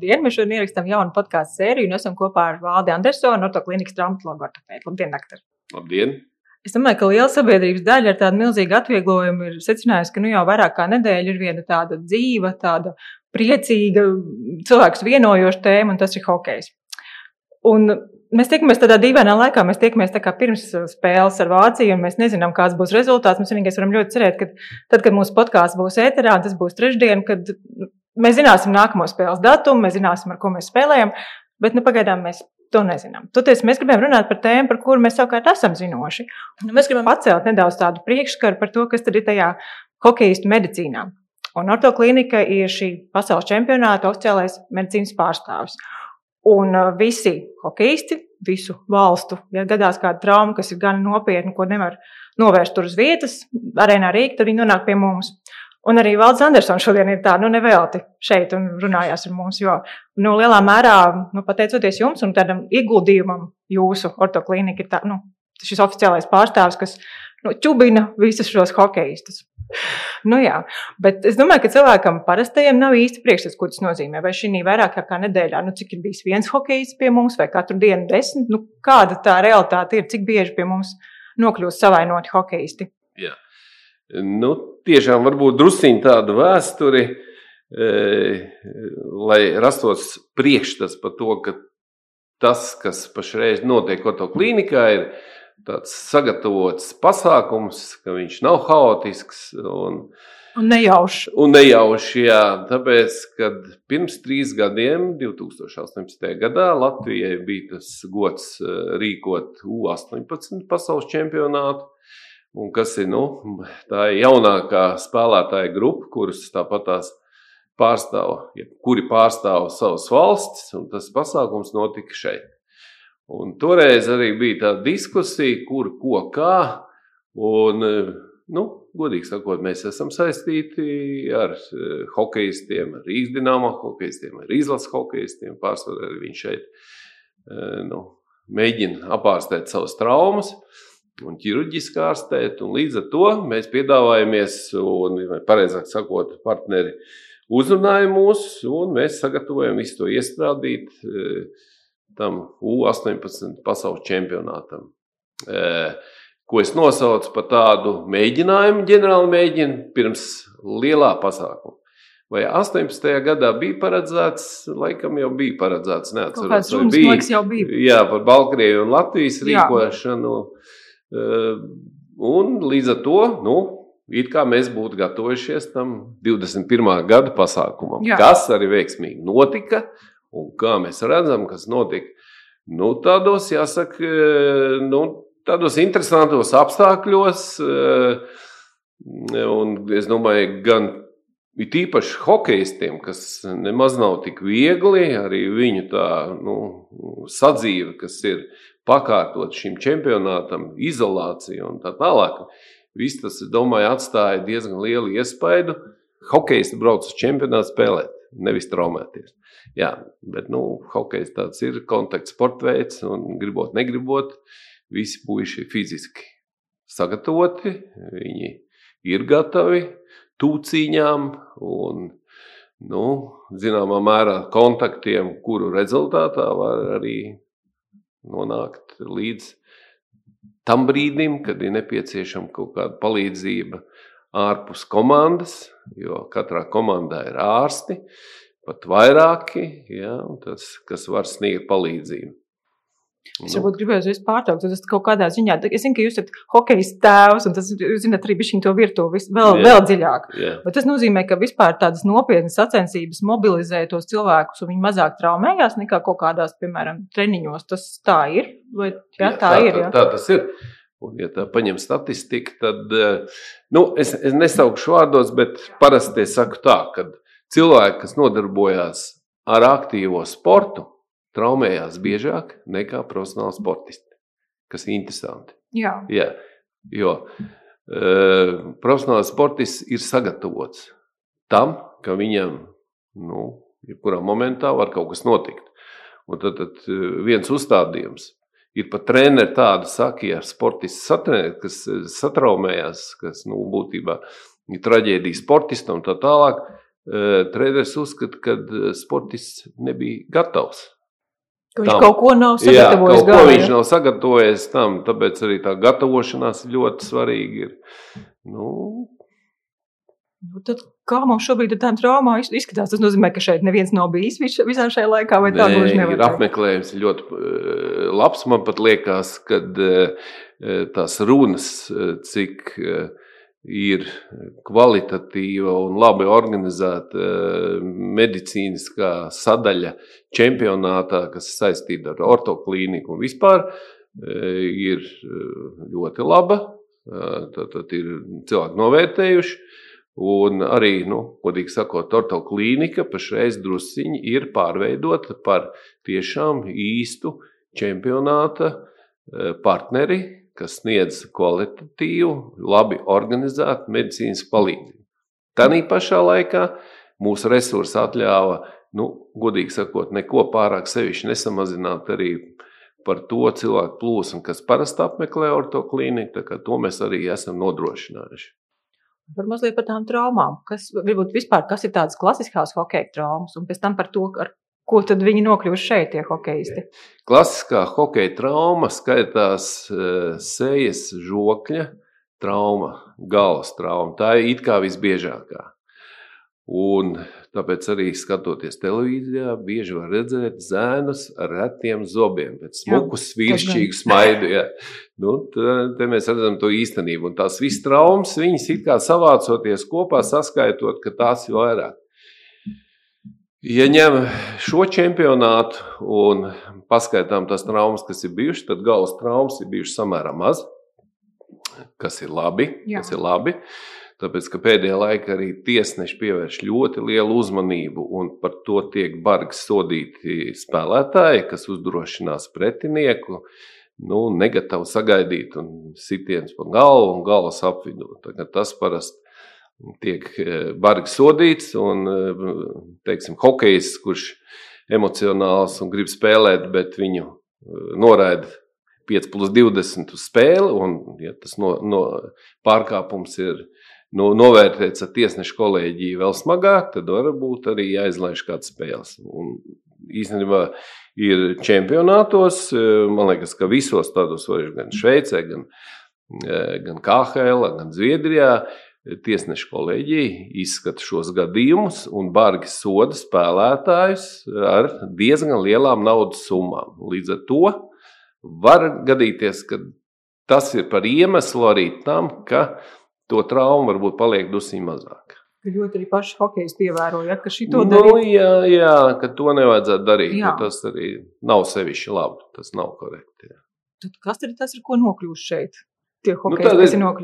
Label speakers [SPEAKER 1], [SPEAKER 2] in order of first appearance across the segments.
[SPEAKER 1] Labdien! Mēs šodien ierakstām jaunu podkāstu sēriju un esam kopā ar Valdi Andersonu, ortoklinikas traumatologu ortopēdu. Labdien, doktor!
[SPEAKER 2] Labdien!
[SPEAKER 1] Es domāju, ka liela sabiedrības daļa ar tādu milzīgu atvieglojumu ir secinājusi, ka nu jau vairāk kā nedēļa ir viena tāda dzīva, tāda priecīga, cilvēks vienojoša tēma, un tas ir hokejs. Un mēs tiekamies tādā dīvainā laikā, mēs tiekamies pirms spēles ar Vāciju, un mēs nezinām, kāds būs rezultāts. Mēs vienīgais varam ļoti cerēt, ka tad, kad mūsu podkāsts būs ēterā, tas būs trešdien, kad mēs zināsim nākamo spēles datumu, mēs zināsim, ar ko mēs spēlējam, bet nu, pagaidām mēs to nezinām. Toties mēs gribam runāt par tēmu, par kuru mēs savukārt esam zinoši. Nu, mēs gribam atcelt nedaudz tādu priekšskaru par to, kas tad ir tajā hokeistu medicīnā. Un ortoklinika ir šī pasaules čempionāta oficiālais medicīnas pārstāvis. Un uh, visi hokeisti, visu valstu, ja gadās kāda trauma, kas ir gan nopietna, ko nevar novērst tur uz vietas, arēnā Rīgā, tad viņi nonāk pie mums. Un arī Valdis Andersons šodien ir tā, nu, nevelti šeit un runājās ar mums, jo, nu, lielā mērā, nu, pateicoties jums un tādam ieguldījumam jūsu ortoklīnika ir tā, nu, šis oficiālais pārstāvis, kas, nu, čubina visus šos hokeistus. Nu, jā, bet es domāju, ka cilvēkam parastajam nav īsti priekšstats, ko tas nozīmē. Vai šī vairāk kā nedēļā, nu, cik ir bijis viens hokejs pie mums, vai katru dienu desmit, nu, kāda tā realitāte ir, cik bieži pie mums nokļūst savainoti hokeisti?
[SPEAKER 2] Jā. Nu, tiešām varbūt drusciņi tādu vēsturi, e, lai rastos priekšstats par to, ka tas, kas pašreiz notiek Oto klīnikā, ir tāds sagatavots pasākums, ka viņš nav haotisks un,
[SPEAKER 1] un nejaušs.
[SPEAKER 2] Un nejaušs, jā, tāpēc, kad pirms trīs gadiem, 2018. gadā, Latvijai bija tas gods e, rīkot U18 pasaules čempionātu. Un kas ir nu, tā jaunākā spēlētāja grupa, kuras tāpat tās pārstāv, ja, kuri pārstāv savas valstis, un tas pasākums notika šeit. Un toreiz arī bija tā diskusija, kur, ko, kā. Un, nu, godīgi sakot, mēs esam saistīti ar eh, hokeistiem, ar Rīgas dīnāmo hokeistiem, ar izlases hokeistiem. Pārsvarā viņš šeit eh, nu, mēģina apārstēt savas traumas un ķirurģiski ārstēt. Un līdz ar to mēs piedāvājamies, un, vai pareizāk sakot, partneri uzrunāja mūs, un mēs sagatavojam visu to iestrādīt e, tam U18 pasaules čempionātam. E, ko es nosaucu par tādu mēģinājumu, ģenerāli mēģinu pirms lielā pasākuma. Vai 18. gadā bija paredzēts, laikam jau bija paredzēts,
[SPEAKER 1] neatceros, vai bija. Jau bija.
[SPEAKER 2] Jā, par Baltkrieviju un Latvijas rīkošanu. Jā. Ehm, un līdz ar to nu, it kā mēs būtu gatavojušies tam 21. gada pasākumam, Jā. kas arī veiksmīgi notika. Un kā mēs redzam, kas notika nu, tādos, jāsaka, nu, tādos interesantos apstākļos. Ehm, un es domāju, gan it īpaši hokeistiem, kas nemaz nav tik viegli, arī viņu tā nu, sadzīve, kas ir pakārtot šim čempionātam, izolāciju un tā tālāk. Viss tas, domāju, atstāja diezgan lielu iespaidu. Hokejs brauc uz čempionātu spēlēt, nevis traumēties. Jā, bet nu, hokejs tāds ir kontakts sporta veids, un gribot, negribot, visi puiši ir fiziski sagatavoti, viņi ir gatavi tūcīņām un, nu, zināmā mērā, kontaktiem, kuru rezultātā var arī nonākt līdz tam brīdim, kad ir nepieciešama kaut kāda palīdzība ārpus komandas, jo katrā komandā ir ārsti, pat vairāki, ja, tas, kas var sniegt palīdzību.
[SPEAKER 1] Es varbūt gribēju jūs pārtraukt, tas kaut kādā ziņā. Es zinu, ka jūs esat hokeja tēvs, un tas, jūs zināt, arī bišķiņ to virtuvi vēl, yeah. vēl dziļāk. Yeah. Bet tas nozīmē, ka vispār tādas nopietnas sacensības mobilizē tos cilvēkus, un viņi mazāk traumējās nekā kaut kādās, piemēram, treniņos. Tas tā ir? Vai, jā, jā, tā,
[SPEAKER 2] tā
[SPEAKER 1] ir.
[SPEAKER 2] Jā. Tā, tā tas ir. Un, ja tā paņem statistiku, tad, eh, nu, es, es nesaukšu vārdos, bet parasti es saku tā, ka cilvēki, kas nodarbojās ar aktīvo sportu, traumējās biežāk nekā profesionāli sportisti. Kas ir interesanti.
[SPEAKER 1] Jā.
[SPEAKER 2] Jā, jo uh, profesionāls sportists ir sagatavots tam, ka viņam nu, jebkurā momentā var kaut kas notikt. Un tad, tad e, viens uzstādījums ir pat treneri tādi, saka, ja sportists satrenē, kas e, satraumējās, kas nu, būtībā ir traģēdija sportistam un tā tālāk, treneris uzskata, ka sportists nebija gatavs.
[SPEAKER 1] Ka viņš tam. kaut ko nav sagatavojis. Jā,
[SPEAKER 2] kaut ko viņš nav sagatavojis tam, tāpēc arī tā gatavošanās ļoti svarīga ir. Nu,
[SPEAKER 1] Nu, tad, kā mums šobrīd ar tām traumām izskatās? Tas nozīmē, ka šeit neviens nav bijis visā šajā laikā, vai tā gluži nevar
[SPEAKER 2] būt. Apmeklējums ir ļoti labs. Man pat liekas, ka tās runas, cik ir kvalitatīva un labi organizēta medicīniskā sadaļa čempionātā, kas saistīta ar ortoklīniku un vispār, ir ļoti laba. Tad ir cilvēki novērtējuši. Un arī, nu, godīgi sakot, Torto klīnika pašreiz drusciņi ir pārveidota par tiešām īstu čempionāta partneri, kas sniedz kvalitatīvu, labi organizētu medicīnas palīdzību. Tanī pašā laikā mūsu resursi atļāva, nu, godīgi sakot, neko pārāk sevišķi nesamazināt arī par to cilvēku plūsmu, kas parasti apmeklē ortoklīniku. To mēs arī esam nodrošinājuši.
[SPEAKER 1] Par mazliet par tām traumām. Kas, varbūt vispār, kas ir tādas klasiskās hokeja traumas, un pēc tam par to, ar ko tad viņi nokļuvuši šeit, tie hokeisti.
[SPEAKER 2] Klasiskā hokeja trauma skaitās uh, sejas žokļa trauma, galvas trauma. Tā ir it kā visbiežākā. Un tāpēc arī skatoties televīzijā, bieži var redzēt zēnus ar retiem zobiem, pēc smuku, sviršķīgu smaidu. Ja. Nu, te mēs redzam to īstenību. Un tās visas traumas, viņas it kā savācoties kopā, saskaitot, ka tās ir vairāk. Ja ņem šo čempionātu un paskaitām tās traumas, kas ir bijušas, tad galvas traumas ir bijušas samērā maz, kas ir labi. Jā. Kas ir labi. Tāpēc, ka pēdējā laikā arī tiesneši pievērš ļoti lielu uzmanību, un par to tiek bargi sodīti spēlētāji, kas uzdrošinās pretinieku, nu, negatavi sagaidīt un sitiens pa galvu un galvas apvidū. Tas parasti tiek e, bargi sodīts, un, e, teiksim, hokejs, kurš emocionāls un grib spēlēt, bet viņu e, noraida 5 plus 20 uz spēli, un ja tas no, no pārkāpums ir nu, novērtēts ar tiesnešu kolēģiju vēl smagāk, tad varbūt arī jāizlaiž kāds spēles. Un īstenībā ir čempionātos, man liekas, ka visos tādos, gan Šveicē, gan, gan KHL, gan Zviedrijā, tiesnešu kolēģija izskata šos gadījumus un bargi soda spēlētājus ar diezgan lielām naudas summām. Līdz ar to var gadīties, ka tas ir par iemeslu arī tam, ka to traumu varbūt paliek dusmīgi mazāk.
[SPEAKER 1] Ļoti arī paši hokejisti ievēroja, ka šī to
[SPEAKER 2] nu, jā, jā, ka to nevajadzētu darīt. Tas arī nav sevišķi labi. Tas nav korekti. Jā.
[SPEAKER 1] Tad kas tad tas ir, ko nokļūst šeit?
[SPEAKER 2] Nu, tā,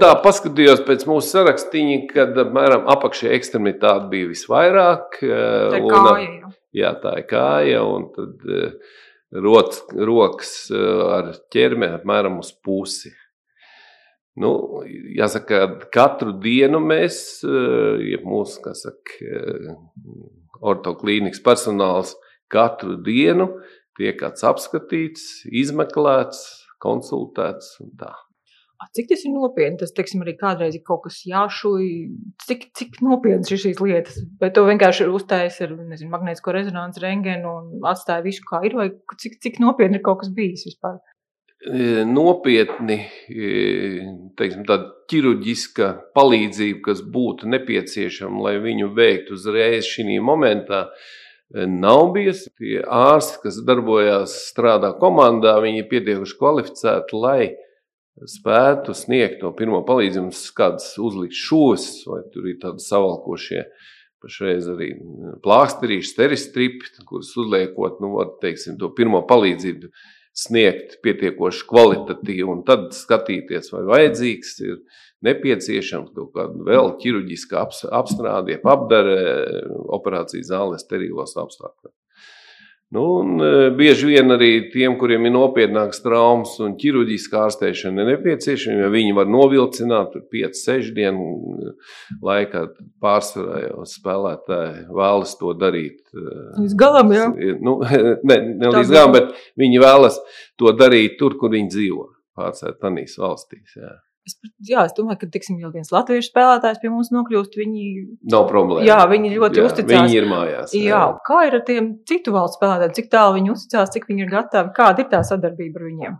[SPEAKER 2] tā paskatījos pēc mūsu sarakstīņa, kad apmēram apakšējā ekstremitāte bija visvairāk.
[SPEAKER 1] Tā ir un, kāja. Jā.
[SPEAKER 2] tā ir kāja. Un tad rots, rokas ar ķermeni apmēram uz pusi. Nu, jāsaka, katru dienu mēs, eh, ja mūsu saka, eh, ortoklīnikas personāls, katru dienu tiek apskatīts, izmeklēts, konsultēts un tā.
[SPEAKER 1] Cik tas ir nopietni? Tas, teiksim, arī kādreiz ir kaut kas jāšuj. Cik, cik nopietnas ir šīs lietas? Vai to vienkārši uztājas ar nezinu, magnētisko rezonanci, rengenu un atstāja visu kā ir? Vai cik, cik nopietni ir kaut kas bijis vispār?
[SPEAKER 2] E, nopietni e, teiksim, ķirurģiska palīdzība, kas būtu nepieciešama, lai viņu veiktu uzreiz šī momentā, e, nav bijusi. Tie ārsti, kas darbojās, strādā komandā, viņi ir pietiekuši kvalificēti, lai spētu sniegt to pirmo palīdzību, kādas uzlikt šūs, vai tur ir tādi savalkošie. Pašreiz arī plāksterīši, steristripi, kurus uzliekot, nu, teiksim, to pirmo palīdzību sniegt pietiekoši kvalitatīvu, un tad skatīties, vai vajadzīgs ir nepieciešams kaut kāda vēl ķirurģiska apstrāde, apdare operācijas zālē sterilos apstākļos. Nu, un, e, bieži vien arī tiem, kuriem ir nopietnākas traumas un ķirurģiska ārstēšana ir nepieciešama, jo viņi var novilcināt 5-6 dienu laikā. Pārsvarā jau spēlētāji vēlas to darīt.
[SPEAKER 1] E, līdz galam, jā.
[SPEAKER 2] Nu, ne, ne līdz galam, bet viņi vēlas to darīt tur, kur viņi dzīvo. Pārsvarā tanīs valstīs. Jā.
[SPEAKER 1] Es, jā, es domāju, ka, tiksim, ja viens latviešu spēlētājs pie mums nokļūst, viņi.
[SPEAKER 2] Nav problēma.
[SPEAKER 1] Jā, viņi ļoti jā, uzticās.
[SPEAKER 2] Viņi ir mājās.
[SPEAKER 1] Jā. jā, kā ir ar tiem citu valstu spēlētājiem? Cik tālu viņi uzticās, cik viņi ir gatavi? Kāda ir tā sadarbība ar viņiem?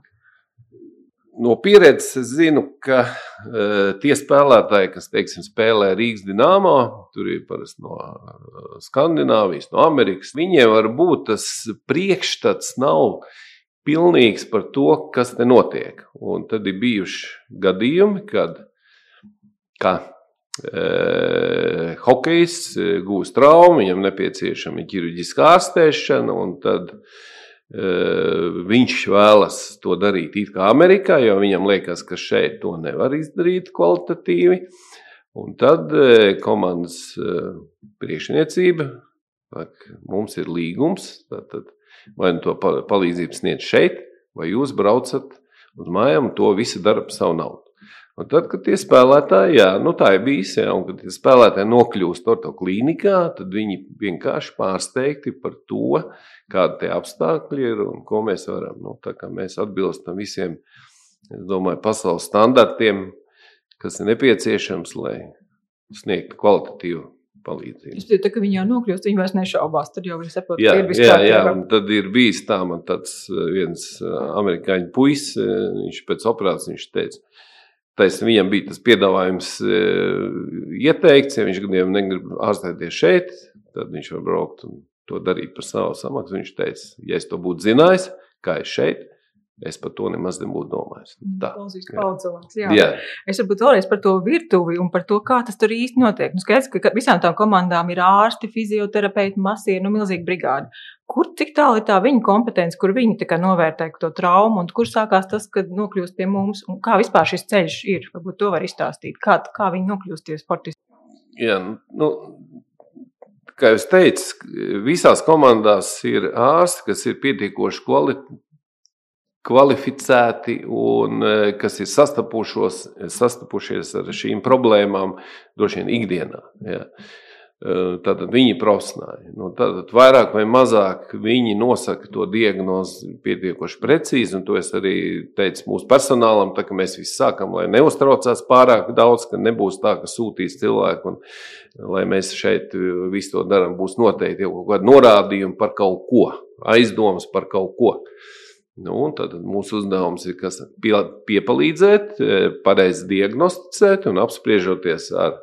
[SPEAKER 2] No pieredzes es zinu, ka uh, tie spēlētāji, kas teiksim, spēlē Rīgas dīnāmā, tur ir parasti no uh, Skandināvijas, no Amerikas, viņiem var būt tas priekšstats nav pilnīgs par to, kas te notiek. Un tad ir bijuši gadījumi, kad ka, e, hokejs e, gūst traumu, viņam nepieciešama ķirurģiskā ārstēšana, un tad e, viņš vēlas to darīt it kā Amerikā, jo viņam liekas, ka šeit to nevar izdarīt kvalitatīvi. Un tad e, komandas e, priekšniecība, mums ir līgums, tad vai nu to palīdzību sniedz šeit, vai jūs braucat uz mājām to visu dara par savu naudu. Un tad, kad tie spēlētāji, jā, nu tā ir bijis, jā, un kad tie spēlētāji nokļūst orto klīnikā, tad viņi vienkārši pārsteigti par to, kādi tie apstākļi ir un ko mēs varam. Nu, tā kā mēs atbilstam visiem, es domāju, pasaules standartiem, kas ir nepieciešams, lai sniegtu kvalitatīvu palīdzību.
[SPEAKER 1] Es domāju, ka viņi jau nokļūst, viņi vairs nešaubās. Tad jau viņi saprot,
[SPEAKER 2] jā, ka ir viss kārtībā. Jā, un tad ir bijis tā, man tāds eh, viens eh, amerikāņu puisis, eh, viņš pēc operācijas viņš teica, Tais viņam bija tas piedāvājums ieteikts, ja viņš gadījumā negrib ārstēties šeit, tad viņš var braukt un to darīt par savu samaksu. Viņš teica, ja es to būtu zinājis, kā es šeit, Es par to nemaz nebūtu domājis.
[SPEAKER 1] Mm, tā ir jā. Es varbūt vēlreiz par to virtuvi un par to, kā tas tur īsti notiek. Nu, skaidrs, ka visām tām komandām ir ārsti, fizioterapeiti, masīvi, nu, milzīga brigāde. Kur cik tālu ir tā viņa kompetence, kur viņi novērtē to traumu, un kur sākās tas, kad nokļūst pie mums, un kā vispār šis ceļš ir? Varbūt to var izstāstīt, kā, kā viņi nokļūst tie sportisti.
[SPEAKER 2] Jā, nu, kā jau teicu, visās komandās ir ārsti, kas ir pietiekoši kvalitāti kvalificēti un e, kas ir sastapušies ar šīm problēmām, droši vien ikdienā. Ja. E, tātad viņi ir profesionāļi. Nu, tātad vairāk vai mazāk viņi nosaka to diagnozi pietiekoši precīzi, un to es arī teicu mūsu personālam, tā, ka mēs visi sākam, lai neuztraucās pārāk daudz, ka nebūs tā, ka sūtīs cilvēku, un lai mēs šeit visu to darām, būs noteikti jau kaut kādi norādījumi par kaut ko, aizdomas par kaut ko. Nu, tad mūsu uzdevums ir piepalīdzēt, e, pareizi diagnosticēt un apspriežoties ar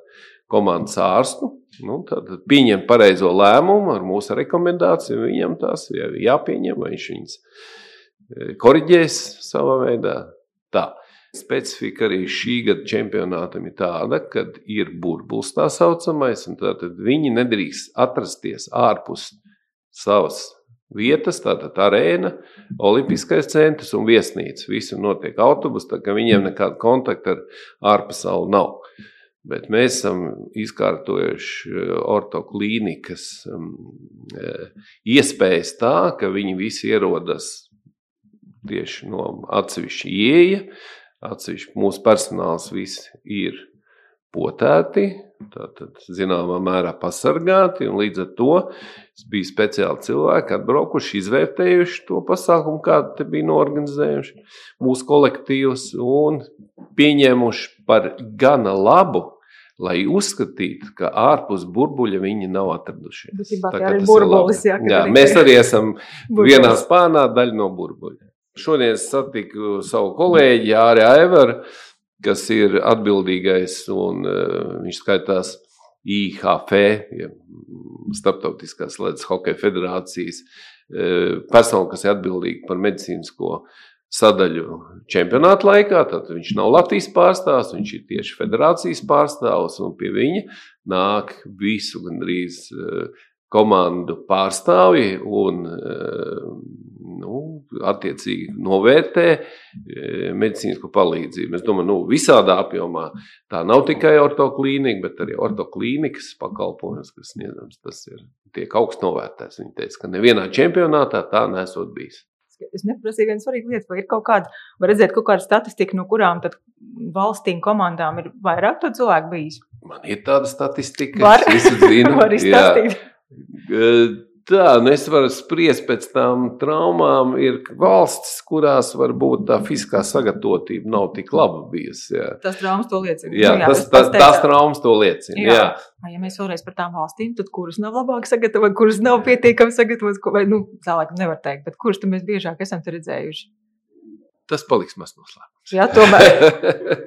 [SPEAKER 2] komandas ārstu. Nu, tad pieņemt pareizo lēmumu ar mūsu rekomendāciju. Viņam tās ir jāpieņem, vai viņš viņas e, koriģēs savā veidā. Tā. Specifika arī šī gada čempionātam ir tāda, ka ir burbulis tā saucamais, un tad viņi nedrīkst atrasties ārpus savas vietas, tātad arēna, olimpiskais centrs un viesnīca. Visur notiek autobus, tā ka viņiem nekāda kontakta ar ārpasauli nav. Bet mēs esam izkārtojuši eh, ortoklīnikas um, eh, iespējas tā, ka viņi visi ierodas tieši no atsevišķa ieeja, atsevišķi mūsu personāls visi ir potēti, tātad zināmā mērā pasargāti. Līdz ar to bija speciāli cilvēki, atbraukuši, izvērtējuši to pasākumu, kādu te bija norganizējuši mūsu kolektīvs un pieņēmuši par gana labu. Lai uzskatītu, ka ārpus burbuļa viņi nav atradušies.
[SPEAKER 1] Tā, tā ir burbulis, jā,
[SPEAKER 2] jā, mēs arī esam burbulis. vienā spānā daļa no burbuļa. Šodien es satiku savu kolēģi Jāri Aivaru, kas ir atbildīgais, un uh, viņš skaitās IHF, ja, Startautiskās Latvijas Hokeja federācijas uh, persona, kas ir atbildīga par medicīnisko sadaļu čempionāta laikā. Tad viņš nav Latvijas pārstāvs, viņš ir tieši federācijas pārstāvs, un pie viņa nāk visu gandrīz uh, komandu pārstāvji un nu, attiecīgi novērtē e, medicīnisko palīdzību. Es domāju, nu, visādā apjomā tā nav tikai ortoklīnika, bet arī ortoklīnikas pakalpojums, kas sniedzams, tas ir tiek augsts novērtēts. Viņi teica, ka nevienā čempionātā tā nesot bijis.
[SPEAKER 1] Es neprasīju vienu svarīgu lietu, vai ir kaut kāda, var redzēt kaut kāda statistika, no kurām valstīm, komandām ir vairāk to cilvēku bijis?
[SPEAKER 2] Man ir tāda statistika,
[SPEAKER 1] var, es visu
[SPEAKER 2] Tā, nu es varu spriest pēc tam traumām. Ir valstis, kurās varbūt tā fiziskā sagatavotība nav tik laba bijusi. Jā.
[SPEAKER 1] Tas traumas to liecina.
[SPEAKER 2] Jā, nu, jā tas, tas, tas traumas to liecina. Jā. Jā.
[SPEAKER 1] Ja mēs vēlreiz par tām valstīm, tad kuras nav labāk sagatavotas, kuras nav pietiekami sagatavotas, vai nu, tā laikam nevar teikt, bet kuras mēs biežāk esam redzējuši?
[SPEAKER 2] Tas paliks maz noslēpts.
[SPEAKER 1] Jā, tomēr.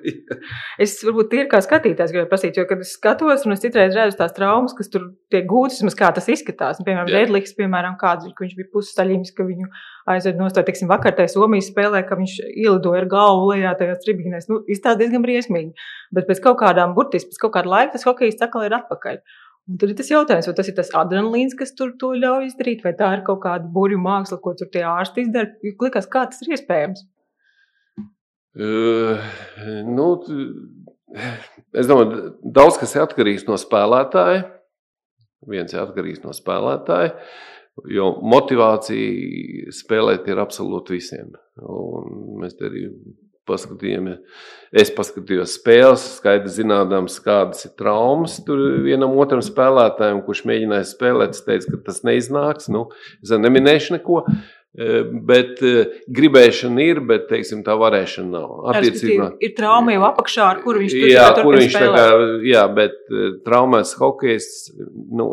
[SPEAKER 1] es varbūt ir kā skatītājs, gribēju prasīt, jo, kad es skatos, un es citreiz redzu tās traumas, kas tur tiek gūtas, vismaz kā tas izskatās. Nu, piemēram, Redliks, piemēram, kāds, ka viņš bija pusstaļīgs, ka viņu aizved no stūra, teiksim, vakar tajā Somijas spēlē, ka viņš ielidoja ar galvu lejā tajās tribīnēs. Nu, izstāsta diezgan briesmīgi. Bet pēc kaut kādām burtiski, pēc kaut kāda laika tas hokejs atkal ir atpakaļ. Un tad ir tas jautājums, vai tas ir tas adrenalīns, kas tur to ļauj izdarīt, vai tā ir kaut kāda burbuļu māksla, ko tur tie ārsti izdara. Likās, kā tas ir iespējams?
[SPEAKER 2] Nu, es domāju, daudz kas ir atkarīgs no spēlētāja. Viens ir atkarīgs no spēlētāja, jo motivācija spēlēt ir absolūti visiem. Un mēs arī paskatījāmies, es paskatījos spēles, skaidri zinādams, kādas ir traumas tur vienam otram spēlētājam, kurš mēģināja spēlēt. Es teicu, ka tas neiznāks. Nu, es neminēšu neko. Bet gribēšana ir, bet teiksim, tā varēšana nav.
[SPEAKER 1] Attiecībā ir trauma jau apakšā, ar kuru viņš tur
[SPEAKER 2] jā, kur viņš tā kā, jā, bet traumēs hokejs, nu,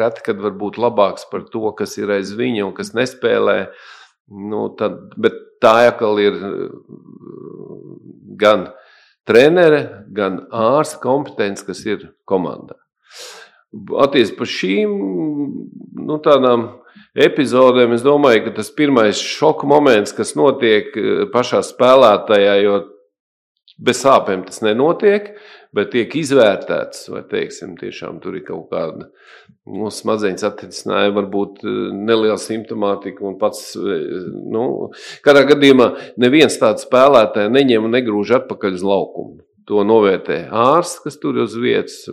[SPEAKER 2] reti, kad var būt labāks par to, kas ir aiz viņa un kas nespēlē. Nu, tad, bet tā atkal ir gan trenere, gan ārsta kompetence, kas ir komandā. Attiecībā par šīm nu, tādām epizodēm, es domāju, ka tas pirmais šoka moments, kas notiek eh, pašā spēlētājā, jo bez sāpēm tas nenotiek, bet tiek izvērtēts, vai teiksim, tiešām tur ir kaut kāda nu, smadzenes attīstīšanās, varbūt eh, neliela simptomātika. Un pats, eh, nu, kādā gadījumā neviens tāds spēlētājs neņem un negrūž atpakaļ uz laukumu. To novērtē ārsts, kas tur uz vietas,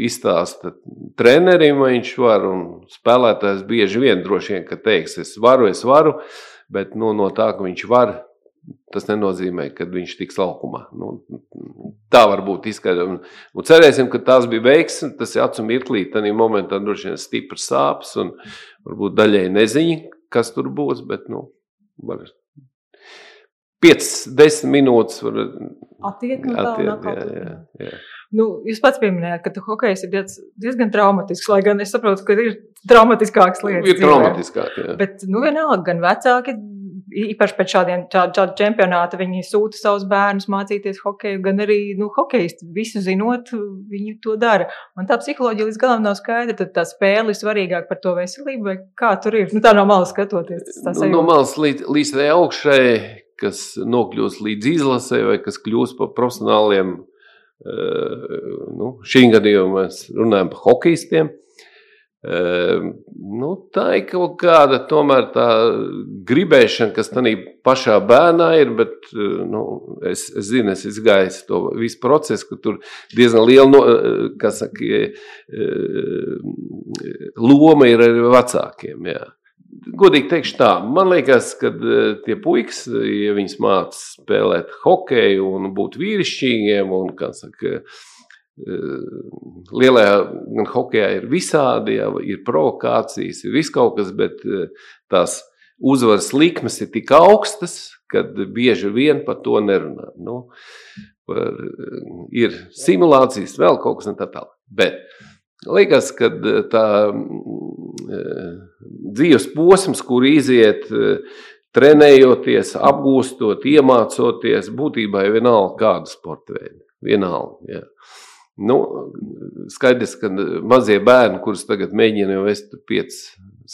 [SPEAKER 2] izstāsta trenerim, vai viņš var. Spēlētājs bieži vien droši vien teiks, es varu, es varu, bet nu, no tā, ka viņš var, tas nenozīmē, ka viņš tiks laukumā. Nu, tā var būt izskaidrojama. Cerēsim, ka tas bija veiksmi. Tas ir acu mirklī, tad momentā droši vien stiprs sāpes un varbūt daļēji neziņa, kas tur būs. Bet, nu, var 5, 10 minūtes var
[SPEAKER 1] attiekt Nu, jūs pats pieminējāt, ka hokejs ir diez, diezgan traumatisks, lai gan es saprotu, ka ir traumatiskākas lietas.
[SPEAKER 2] Ir traumatiskāk, jā.
[SPEAKER 1] Bet, nu, vienalga, gan vecāki, īpaši pēc šādiem šādu, šādu čempionātu, viņi sūta savus bērnus mācīties hokeju, gan arī, nu, hokejisti visu zinot, viņi to dara. Un tā psiholoģija līdz galam nav skaidra, tad tā spēle ir svarīgāka par to veselību, vai kā tur ir? Nu, tā no malas skatoties.
[SPEAKER 2] Nu, no malas līdz, līdz augšai, kas nokļūst līdz izlasē vai kas kļūst par profesionāliem nu, šī gadījumā mēs runājam par hokeistiem. Nu, tā ir kaut kāda tomēr tā gribēšana, kas tādā pašā bērnā ir, bet nu, es, es zinu, es izgāju to visu procesu, ka tur diezgan liela no, saka, loma ir arī vecākiem. Jā godīgi teikšu tā, man liekas, ka e, tie puikas, ja viņas mācās spēlēt hokeju un būt vīrišķīgiem, un, saka, e, lielajā gan hokeja ir visādi, jā, ir provokācijas, ir viss kaut kas, bet e, tās uzvaras likmes ir tik augstas, kad bieži vien par to nerunā. Nu, par, ir simulācijas, vēl kaut kas ne tā tālāk. Bet Liekas, ka e, tā e, dzīves posms, kur iziet, e, trenējoties, apgūstot, iemācoties, būtībā ir vienalga kāda sporta veida. Vienalga. Jā. Nu, skaidrs, ka mazie bērni, kurus tagad mēģina jau vest 5,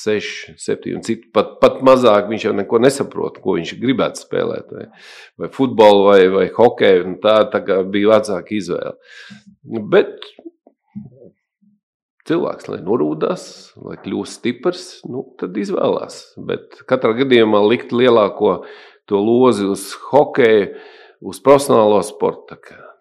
[SPEAKER 2] 6, 7, un citu, pat, pat mazāk, viņš jau neko nesaprot, ko viņš gribētu spēlēt. Vai, vai futbolu, vai, vai hokeju. Tā, tā bija vecāka izvēle. Bet cilvēks, lai norūdās, lai kļūst stiprs, nu, tad izvēlās. Bet katrā gadījumā likt lielāko to lozi uz hokeju, uz profesionālo sportu.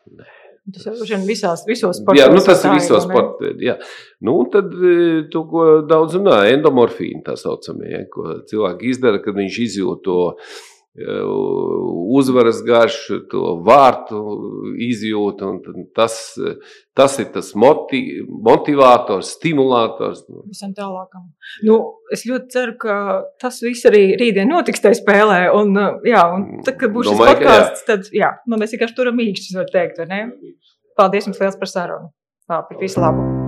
[SPEAKER 2] Nē.
[SPEAKER 1] Tas ir visās, visos sportos.
[SPEAKER 2] Jā, nu, tas ir visos sportos. Nu, tad e, to, ko daudz runā, endomorfīna tā saucamie, ja, ko cilvēki izdara, kad viņš izjūt to uzvaras garšu, to vārtu izjūtu. Tas, tas ir tas moti, motivators, stimulators.
[SPEAKER 1] Visam tālākam. Nu, es ļoti ceru, ka tas viss arī rītdien notiks tajā spēlē. Un, jā, un tad, kad būs Domāju, šis podkāsts, tad jā, nu, mēs vienkārši turam īkšķus, var teikt? Paldies jums liels par sarunu. Labi, visu labu!